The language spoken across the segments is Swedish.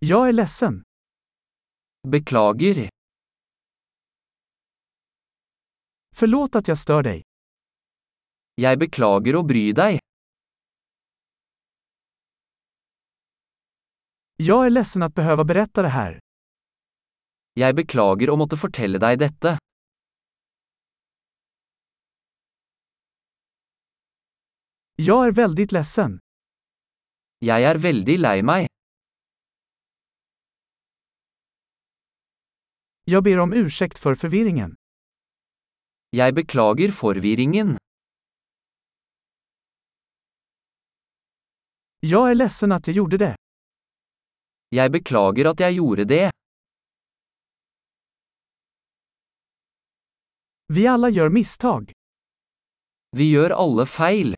Jag är ledsen. Beklager. Förlåt att jag stör dig. Jeg beklager å bry deg. Jag är ledsen att behöva berätta det här. Jeg beklager å måtte fortelle deg dette. Jag är väldigt ledsen. Jeg er veldig lei meg. Jag ber om ursäkt för förvirringen. Jeg beklager forvirringen. Jag är ledsen att jag gjorde det. Jeg beklager at jeg gjorde det. Vi alla gör misstag. Vi gjør alle feil.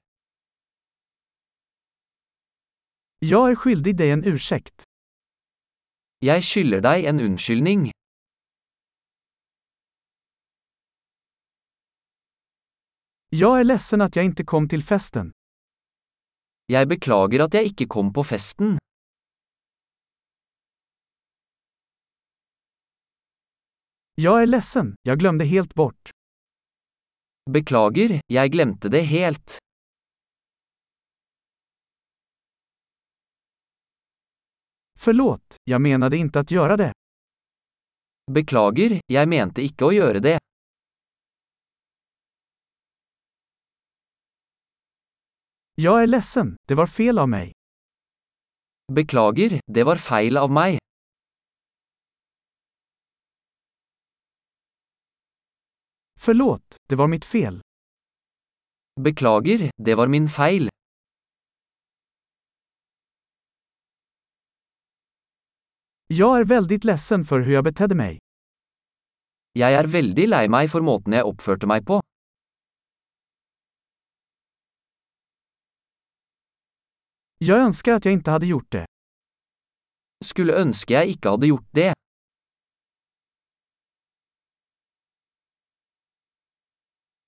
Jag är skyldig dig en ursäkt. Jeg skylder deg en unnskyldning. Jag är ledsen att jag inte kom till festen. Jeg beklager at jeg ikke kom på festen. Jag är ledsen, jag glömde helt bort. Beklager, jeg glemte det helt. Förlåt, jag menade inte att göra det. Beklager, jeg mente ikke å gjøre det. Jag är ledsen, det var fel av mig. Beklager, det var feil av meg. Förlåt, det var mitt fel. Beklager, det var min feil. Jag är väldigt ledsen för hur jag betedde mig. Jeg er veldig lei for måten jeg oppførte meg på. Jag önskar att jag inte hade gjort det. Skulle ønske jeg ikke hadde gjort det.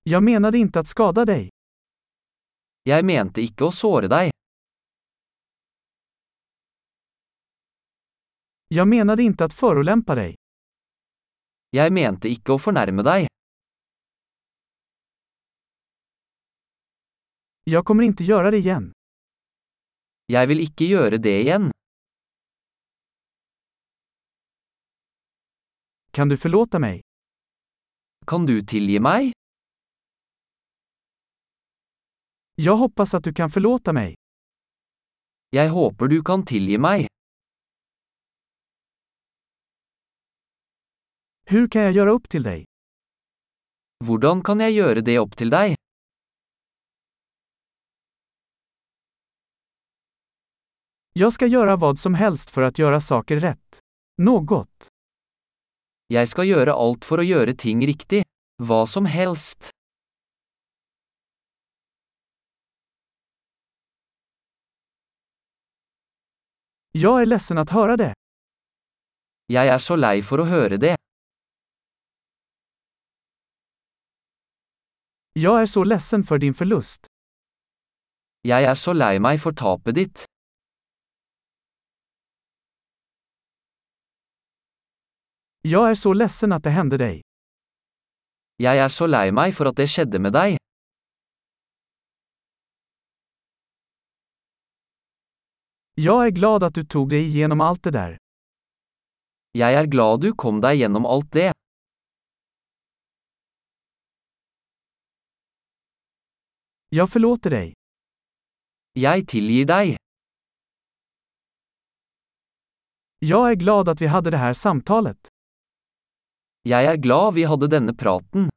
Jag menade inte att skada dig. Jeg mente ikke å såre deg. Jag menade inte att förolämpa dig. Jeg mente ikke å fornærme deg. Jag kommer inte göra det igen. Jeg vil ikke gjøre det igjen. Kan du förlåta mig? Kan du tilgi meg? Jag hoppas att du kan förlåta mig. Jeg håper du kan tilgi meg. Hur kan jag göra upp till dig? Hvordan kan jeg gjøre det opp til deg? Jag ska göra vad som helst för att göra saker rätt. Något. Jeg skal gjøre alt for å gjøre ting riktig. Hva som helst. Jag är ledsen att höra det. Jeg er så lei for å høre det. Jag är så ledsen för din förlust. Jeg er så lei meg for tapet ditt. Jag är så ledsen att det hände dig. Jeg er så lei meg for at det skjedde med deg. Jag är glad att du tog dig igenom allt det där. Jeg er glad du kom deg gjennom alt det. Jag förlåter dig. Jeg tilgir deg. Jag är glad att vi hade det här samtalet. Jag är glad vi hade denna praten.